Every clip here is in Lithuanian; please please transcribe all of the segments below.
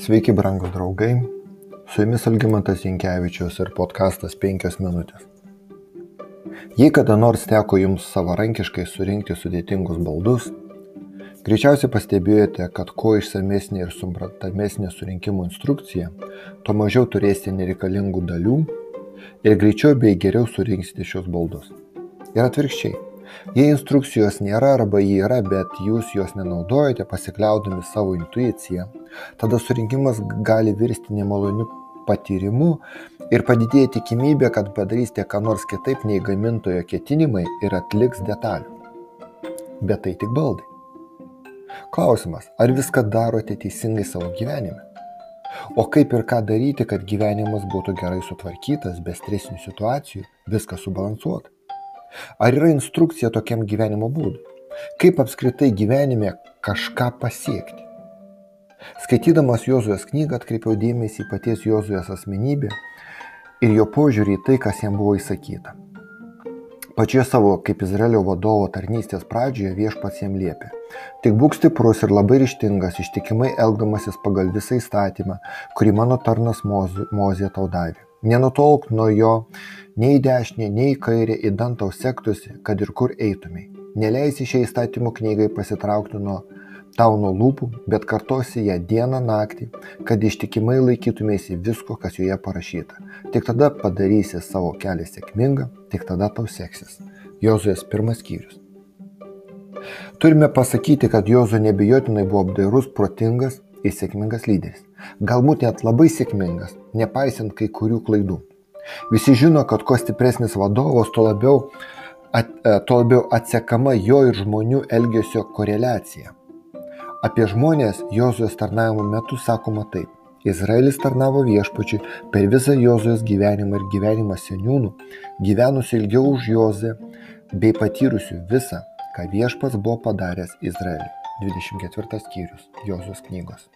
Sveiki, brangūs draugai. Su jumis Algimantas Jankievičius ir podkastas 5 minutės. Jei kada nors teko jums savarankiškai surinkti sudėtingus baldus, greičiausiai pastebėjote, kad kuo išsamesnė ir suprantamesnė surinkimo instrukcija, tuo mažiau turėsite nereikalingų dalių ir greičiau bei geriau surinksite šios baldus. Ir atvirkščiai Jei instrukcijos nėra arba ji yra, bet jūs jos nenaudojate pasikliaudami savo intuiciją, tada surinkimas gali virsti nemaloniu patyrimu ir padidėja tikimybė, kad padarysite ką nors kitaip nei gamintojo ketinimai ir atliks detalių. Bet tai tik baldai. Klausimas, ar viską darote teisingai savo gyvenime? O kaip ir ką daryti, kad gyvenimas būtų gerai sutvarkytas, be stresinių situacijų, viskas subalansuota? Ar yra instrukcija tokiam gyvenimo būdui? Kaip apskritai gyvenime kažką pasiekti? Skaitydamas Jozuės knygą atkreipiau dėmesį į paties Jozuės asmenybę ir jo požiūrį į tai, kas jam buvo įsakyta. Pačioje savo kaip Izraelio vadovo tarnystės pradžioje viešpats jam liepė. Tik būk stiprus ir labai ryštingas, ištikimai elgdamasis pagal visą įstatymą, kurį mano tarnas Mozė tau davė. Nenutolk nuo jo nei į dešinę, nei į kairę, įdant tau sektųsi, kad ir kur eitumei. Neleisi šiai įstatymų knygai pasitraukti nuo tau nuo lūpų, bet kartosi ją dieną naktį, kad ištikimai laikytumėsi visko, kas joje parašyta. Tik tada padarysi savo kelią sėkmingą, tik tada tau seksis. Jozuės pirmas skyrius. Turime pasakyti, kad Jozu nebijotinai buvo apdairus, protingas ir sėkmingas lyderis. Galbūt net labai sėkmingas, nepaisant kai kurių klaidų. Visi žino, kad kuo stipresnis vadovas, tuo labiau, at, e, tuo labiau atsekama jo ir žmonių elgesio koreliacija. Apie žmonės Jozuės tarnavimo metu sakoma taip. Izraelis tarnavo viešpačiui per visą Jozuės gyvenimą ir gyvenimą seniūnų, gyvenusių ilgiau už Jozę, bei patyrusių visą, ką viešpats buvo padaręs Izraeliui. 24 skyrius Jozuės knygos.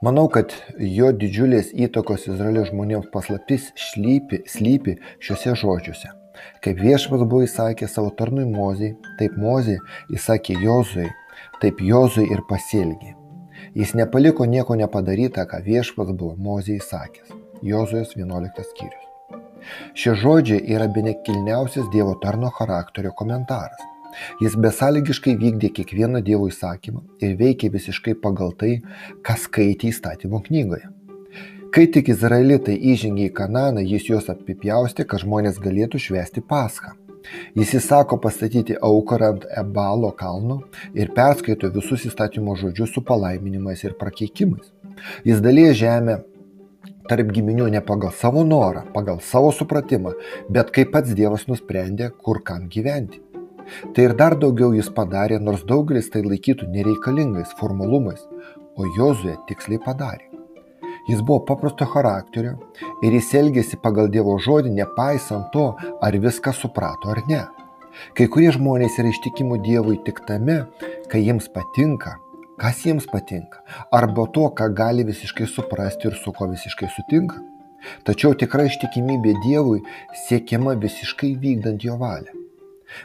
Manau, kad jo didžiulės įtakos Izraelio žmonėms paslaptis slypi, slypi šiuose žodžiuose. Kaip viešpas buvo įsakęs savo tarnui Mozijai, taip Mozija įsakė Jozui, taip Jozui ir pasielgė. Jis nepaliko nieko nepadaryta, ką viešpas buvo Mozijai įsakęs. Jozujas 11 skyrius. Šie žodžiai yra bene kilniausias Dievo tarno charakterio komentaras. Jis besąlygiškai vykdė kiekvieną Dievo įsakymą ir veikė visiškai pagal tai, kas skaitė įstatymo knygoje. Kai tik izraelitai įžengė į Kananą, jis juos apipjaustė, kad žmonės galėtų švęsti Paschą. Jis įsako pastatyti auką ant Ebalo kalno ir perskaito visus įstatymo žodžius su palaiminimais ir prakeikimais. Jis dalyja žemę tarp giminių ne pagal savo norą, pagal savo supratimą, bet kaip pats Dievas nusprendė, kur kam gyventi. Tai ir dar daugiau jis padarė, nors daugelis tai laikytų nereikalingais formalumais, o Jozuė tiksliai padarė. Jis buvo paprasto charakterio ir jis elgėsi pagal Dievo žodį, nepaisant to, ar viską suprato ar ne. Kai kurie žmonės yra ištikimų Dievui tik tame, kai jiems patinka, kas jiems patinka, arba to, ką gali visiškai suprasti ir su ko visiškai sutinka. Tačiau tikra ištikimybė Dievui siekiama visiškai vykdant jo valią.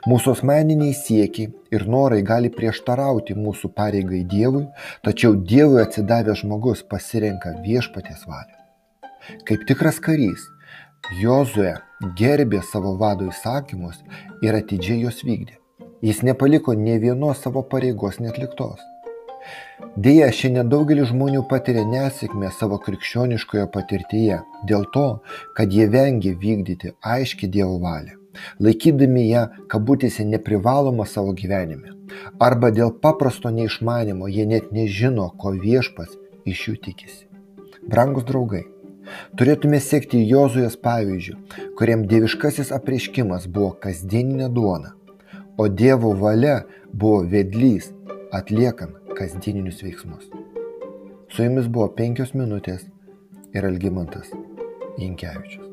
Mūsų asmeniniai siekiai ir norai gali prieštarauti mūsų pareigai Dievui, tačiau Dievui atsidavęs žmogus pasirenka viešpatės valią. Kaip tikras karys, Jozue gerbė savo vado įsakymus ir atidžiai juos vykdė. Jis nepaliko ne vienos savo pareigos netliktos. Deja, šiandien daugelis žmonių patiria nesėkmę savo krikščioniškoje patirtyje dėl to, kad jie vengia vykdyti aiškiai Dievo valią laikydami ją kabutėse neprivaloma savo gyvenime. Arba dėl paprasto neišmanimo jie net nežino, ko viešpas iš jų tikisi. Brangus draugai, turėtume sekti Jozuės pavyzdžių, kuriam dieviškasis apreiškimas buvo kasdieninė duona, o Dievo valia buvo vedlys atliekant kasdieninius veiksmus. Su jumis buvo penkios minutės ir Algymantas Inkevičius.